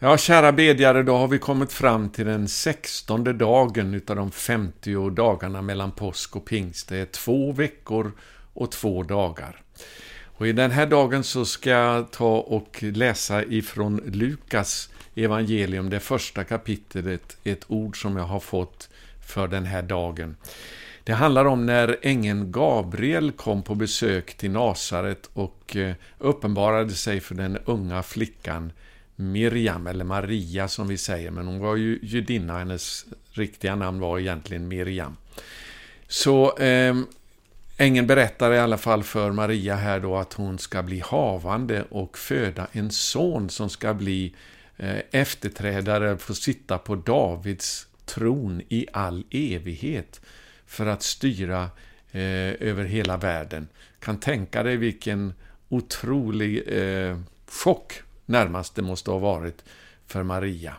Ja, kära bedjare, då har vi kommit fram till den sextonde dagen utav de 50 dagarna mellan påsk och pingst. Det är två veckor och två dagar. Och I den här dagen så ska jag ta och läsa ifrån Lukas evangelium, det första kapitlet, ett ord som jag har fått för den här dagen. Det handlar om när ängeln Gabriel kom på besök till Nasaret och eh, uppenbarade sig för den unga flickan Miriam, eller Maria som vi säger, men hon var ju judinna, hennes riktiga namn var egentligen Miriam. Så eh, ängeln berättar i alla fall för Maria här då att hon ska bli havande och föda en son som ska bli eh, efterträdare, få sitta på Davids tron i all evighet för att styra eh, över hela världen. Kan tänka dig vilken otrolig eh, chock närmast det måste ha varit för Maria.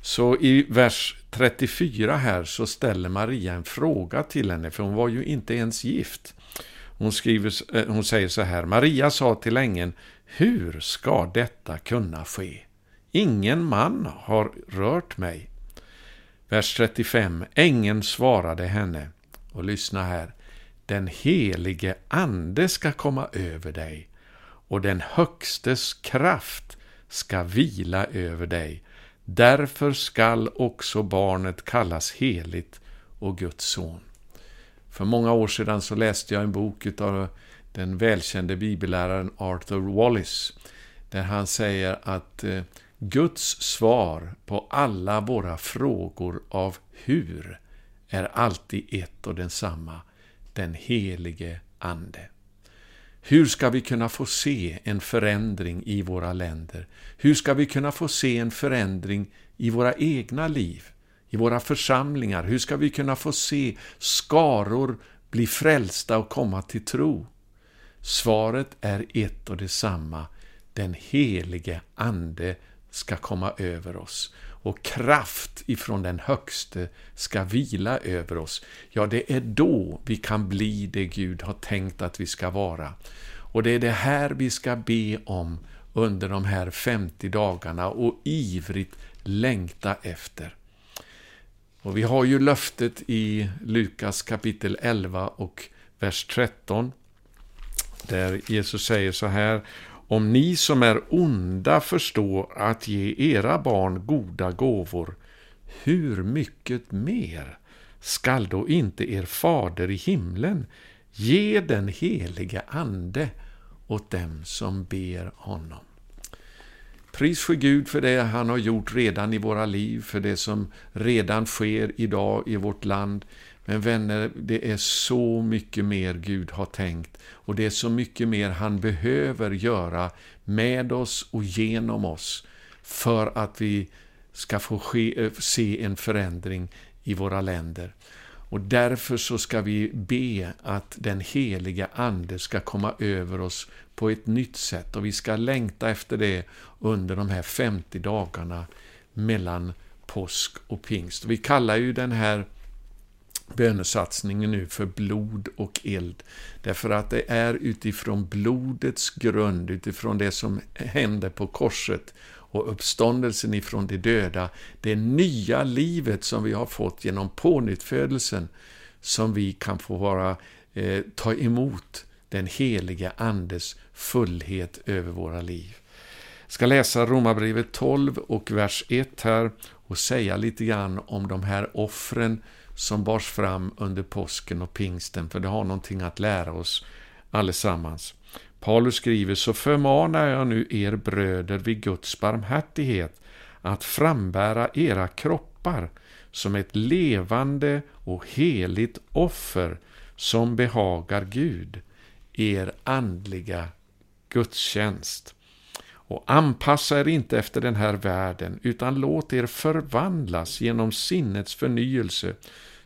Så i vers 34 här så ställer Maria en fråga till henne, för hon var ju inte ens gift. Hon, skriver, eh, hon säger så här, Maria sa till ängeln, hur ska detta kunna ske? Ingen man har rört mig. Vers 35. Ängeln svarade henne, och lyssna här, den helige ande ska komma över dig, och den högstes kraft ska vila över dig. Därför skall också barnet kallas heligt och Guds son. För många år sedan så läste jag en bok av den välkände bibelläraren Arthur Wallace, där han säger att eh, Guds svar på alla våra frågor av hur är alltid ett och densamma, den helige Ande. Hur ska vi kunna få se en förändring i våra länder? Hur ska vi kunna få se en förändring i våra egna liv, i våra församlingar? Hur ska vi kunna få se skaror bli frälsta och komma till tro? Svaret är ett och detsamma. Den helige Ande ska komma över oss och kraft ifrån den högste ska vila över oss, ja, det är då vi kan bli det Gud har tänkt att vi ska vara. Och det är det här vi ska be om under de här 50 dagarna och ivrigt längta efter. Och vi har ju löftet i Lukas kapitel 11 och vers 13, där Jesus säger så här om ni som är onda förstår att ge era barn goda gåvor, hur mycket mer skall då inte er fader i himlen ge den helige Ande åt dem som ber honom? Pris för Gud för det han har gjort redan i våra liv, för det som redan sker idag i vårt land. Men vänner, det är så mycket mer Gud har tänkt och det är så mycket mer han behöver göra med oss och genom oss för att vi ska få ske, eh, se en förändring i våra länder. Och därför så ska vi be att den heliga Ande ska komma över oss på ett nytt sätt och vi ska längta efter det under de här 50 dagarna mellan påsk och pingst. Vi kallar ju den här bönesatsningen nu för blod och eld. Därför att det är utifrån blodets grund, utifrån det som hände på korset och uppståndelsen ifrån de döda, det nya livet som vi har fått genom pånyttfödelsen, som vi kan få vara, eh, ta emot den heliga Andes fullhet över våra liv. Jag ska läsa Romarbrevet 12 och vers 1 här och säga lite grann om de här offren som bars fram under påsken och pingsten, för det har någonting att lära oss allesammans. Paulus skriver, så förmanar jag nu er bröder vid Guds barmhärtighet att frambära era kroppar som ett levande och heligt offer som behagar Gud, er andliga gudstjänst. Och anpassa er inte efter den här världen, utan låt er förvandlas genom sinnets förnyelse,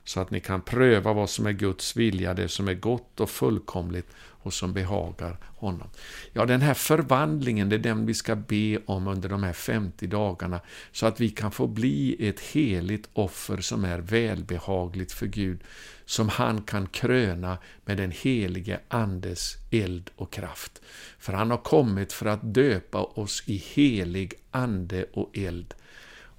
så att ni kan pröva vad som är Guds vilja, det som är gott och fullkomligt och som behagar honom. Ja, den här förvandlingen, det är den vi ska be om under de här 50 dagarna, så att vi kan få bli ett heligt offer som är välbehagligt för Gud, som han kan kröna med den helige Andes eld och kraft. För han har kommit för att döpa oss i helig ande och eld.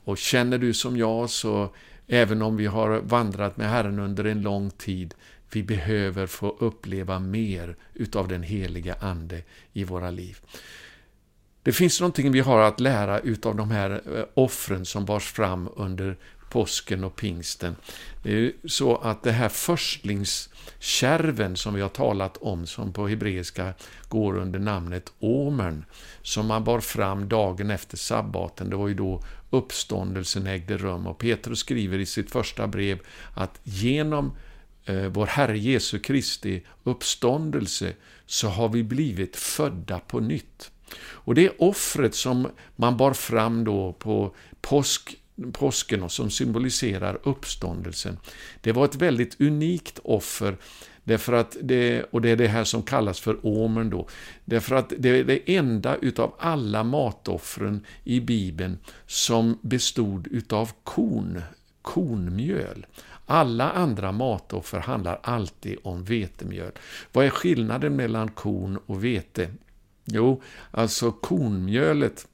Och känner du som jag så, även om vi har vandrat med Herren under en lång tid, vi behöver få uppleva mer utav den heliga Ande i våra liv. Det finns någonting vi har att lära utav de här eh, offren som bars fram under påsken och pingsten. Det är så att det här förstlingskärven som vi har talat om, som på hebreiska går under namnet omern, som man bar fram dagen efter sabbaten, det var ju då uppståndelsen ägde rum. Och Petrus skriver i sitt första brev att genom eh, vår Herre Jesu Kristi uppståndelse så har vi blivit födda på nytt. Och det offret som man bar fram då på påsk, påsken och som symboliserar uppståndelsen, det var ett väldigt unikt offer Därför att det, och det är det här som kallas för åmen då. Därför att det är det enda utav alla matoffren i Bibeln som bestod utav korn, kornmjöl. Alla andra matoffer handlar alltid om vetemjöl. Vad är skillnaden mellan korn och vete? Jo, alltså kornmjölet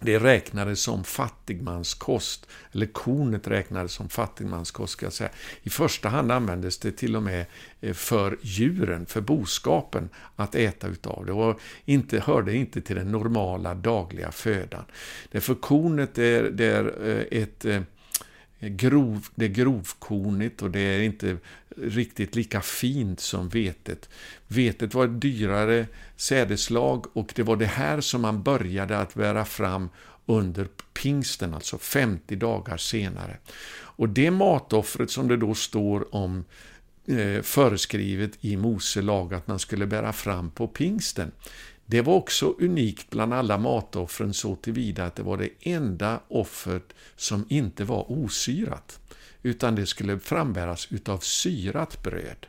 det räknades som fattigmanskost, eller kornet räknades som fattigmanskost, ska jag säga. I första hand användes det till och med eh, för djuren, för boskapen, att äta utav det. Och inte, hörde inte till den normala dagliga födan. Därför kornet är, det är eh, ett eh, grov, det är grovkornigt och det är inte riktigt lika fint som vetet. Vetet var ett dyrare sädeslag och det var det här som man började att bära fram under pingsten, alltså 50 dagar senare. Och det matoffret som det då står om eh, föreskrivet i Mose lag att man skulle bära fram på pingsten, det var också unikt bland alla matoffren så tillvida att det var det enda offret som inte var osyrat, utan det skulle frambäras utav syrat bröd.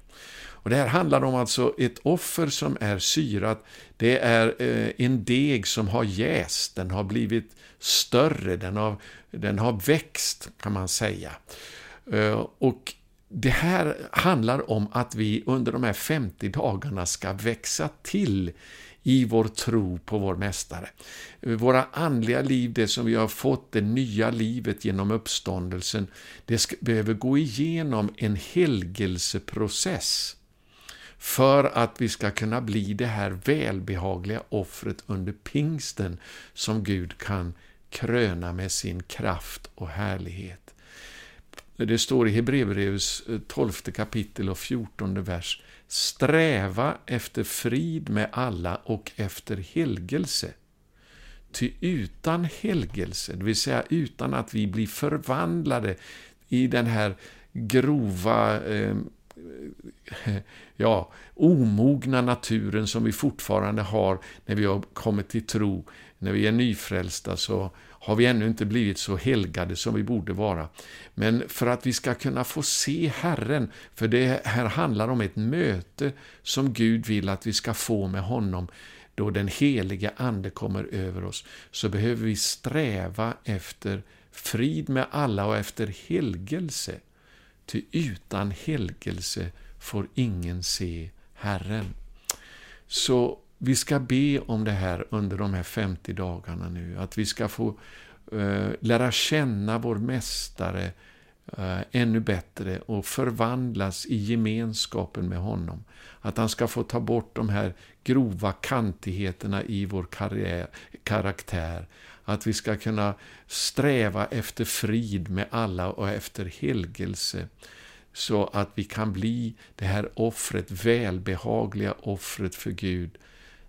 Och Det här handlar om alltså ett offer som är syrat. Det är eh, en deg som har jäst, den har blivit större, den har, den har växt kan man säga. Eh, och det här handlar om att vi under de här 50 dagarna ska växa till i vår tro på vår Mästare. Våra andliga liv, det som vi har fått, det nya livet genom uppståndelsen, det behöver gå igenom en helgelseprocess för att vi ska kunna bli det här välbehagliga offret under pingsten som Gud kan kröna med sin kraft och härlighet. Det står i Hebreerbrevets eh, 12 kapitel och 14 vers Sträva efter frid med alla och efter helgelse. Ty utan helgelse, det vill säga utan att vi blir förvandlade i den här grova, eh, ja, omogna naturen som vi fortfarande har när vi har kommit till tro, när vi är nyfrälsta, så har vi ännu inte blivit så helgade som vi borde vara. Men för att vi ska kunna få se Herren, för det här handlar om ett möte som Gud vill att vi ska få med honom, då den heliga Ande kommer över oss, så behöver vi sträva efter frid med alla och efter helgelse. Ty utan helgelse får ingen se Herren. Så vi ska be om det här under de här 50 dagarna nu, att vi ska få uh, lära känna vår Mästare uh, ännu bättre och förvandlas i gemenskapen med honom. Att han ska få ta bort de här grova kantigheterna i vår karriär, karaktär. Att vi ska kunna sträva efter frid med alla och efter helgelse så att vi kan bli det här offret, välbehagliga offret för Gud,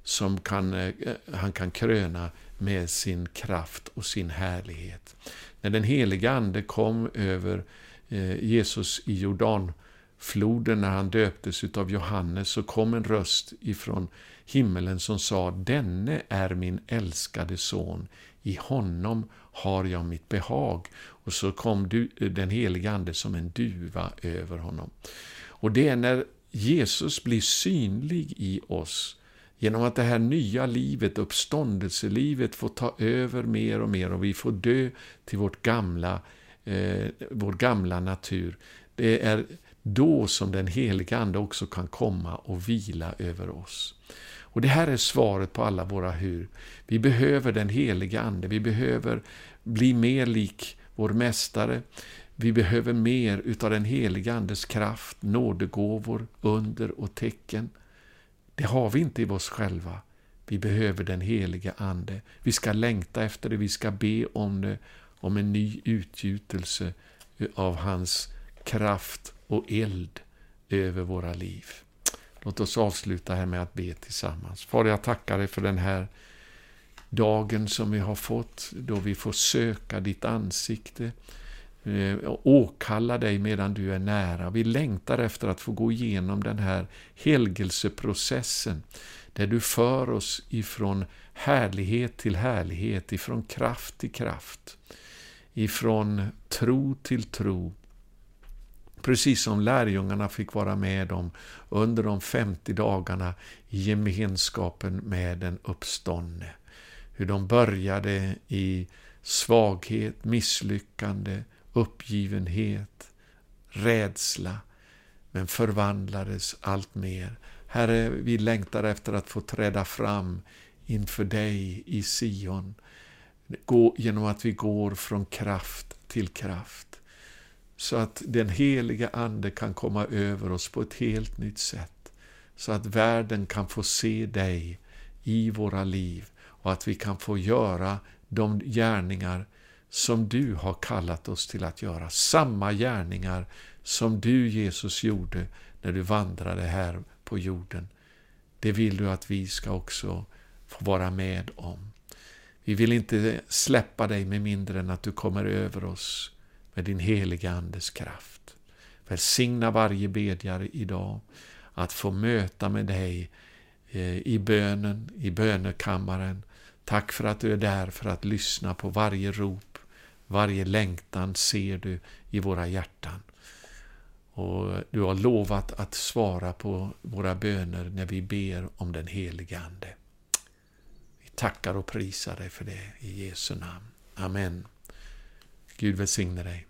som kan, eh, han kan kröna med sin kraft och sin härlighet. När den heliga Ande kom över eh, Jesus i Jordanfloden när han döptes av Johannes så kom en röst ifrån himmelen som sa Denne är min älskade son, I honom har jag mitt behag. Och så kom du, eh, den helige Ande som en duva över honom. Och det är när Jesus blir synlig i oss, genom att det här nya livet, uppståndelselivet, får ta över mer och mer och vi får dö till vårt gamla, eh, vår gamla natur. Det är då som den heliga Ande också kan komma och vila över oss. Och Det här är svaret på alla våra hur. Vi behöver den heliga Ande, vi behöver bli mer lik vår Mästare. Vi behöver mer utav den heliga Andes kraft, nådegåvor, under och tecken. Det har vi inte i oss själva. Vi behöver den heliga Ande. Vi ska längta efter det, vi ska be om det, om en ny utgjutelse eh, av hans kraft och eld över våra liv. Låt oss avsluta här med att be tillsammans. Far, jag tackar dig för den här dagen som vi har fått, då vi får söka ditt ansikte, Eh, åkalla dig medan du är nära. Vi längtar efter att få gå igenom den här helgelseprocessen, där du för oss ifrån härlighet till härlighet, ifrån kraft till kraft, ifrån tro till tro, Precis som lärjungarna fick vara med om under de 50 dagarna i gemenskapen med den uppståndne. Hur de började i svaghet, misslyckande, uppgivenhet, rädsla, men förvandlades allt mer. Herre, vi längtar efter att få träda fram inför dig i Sion, gå, genom att vi går från kraft till kraft så att den heliga Ande kan komma över oss på ett helt nytt sätt. Så att världen kan få se dig i våra liv och att vi kan få göra de gärningar som du har kallat oss till att göra. Samma gärningar som du, Jesus, gjorde när du vandrade här på jorden. Det vill du att vi ska också få vara med om. Vi vill inte släppa dig med mindre än att du kommer över oss med din heliga Andes kraft. Välsigna varje bedjare idag att få möta med dig eh, i bönen, i bönekammaren. Tack för att du är där för att lyssna på varje rop, varje längtan ser du i våra hjärtan. Och du har lovat att svara på våra böner när vi ber om den helige Ande. Vi tackar och prisar dig för det i Jesu namn. Amen. Gud välsigne dig.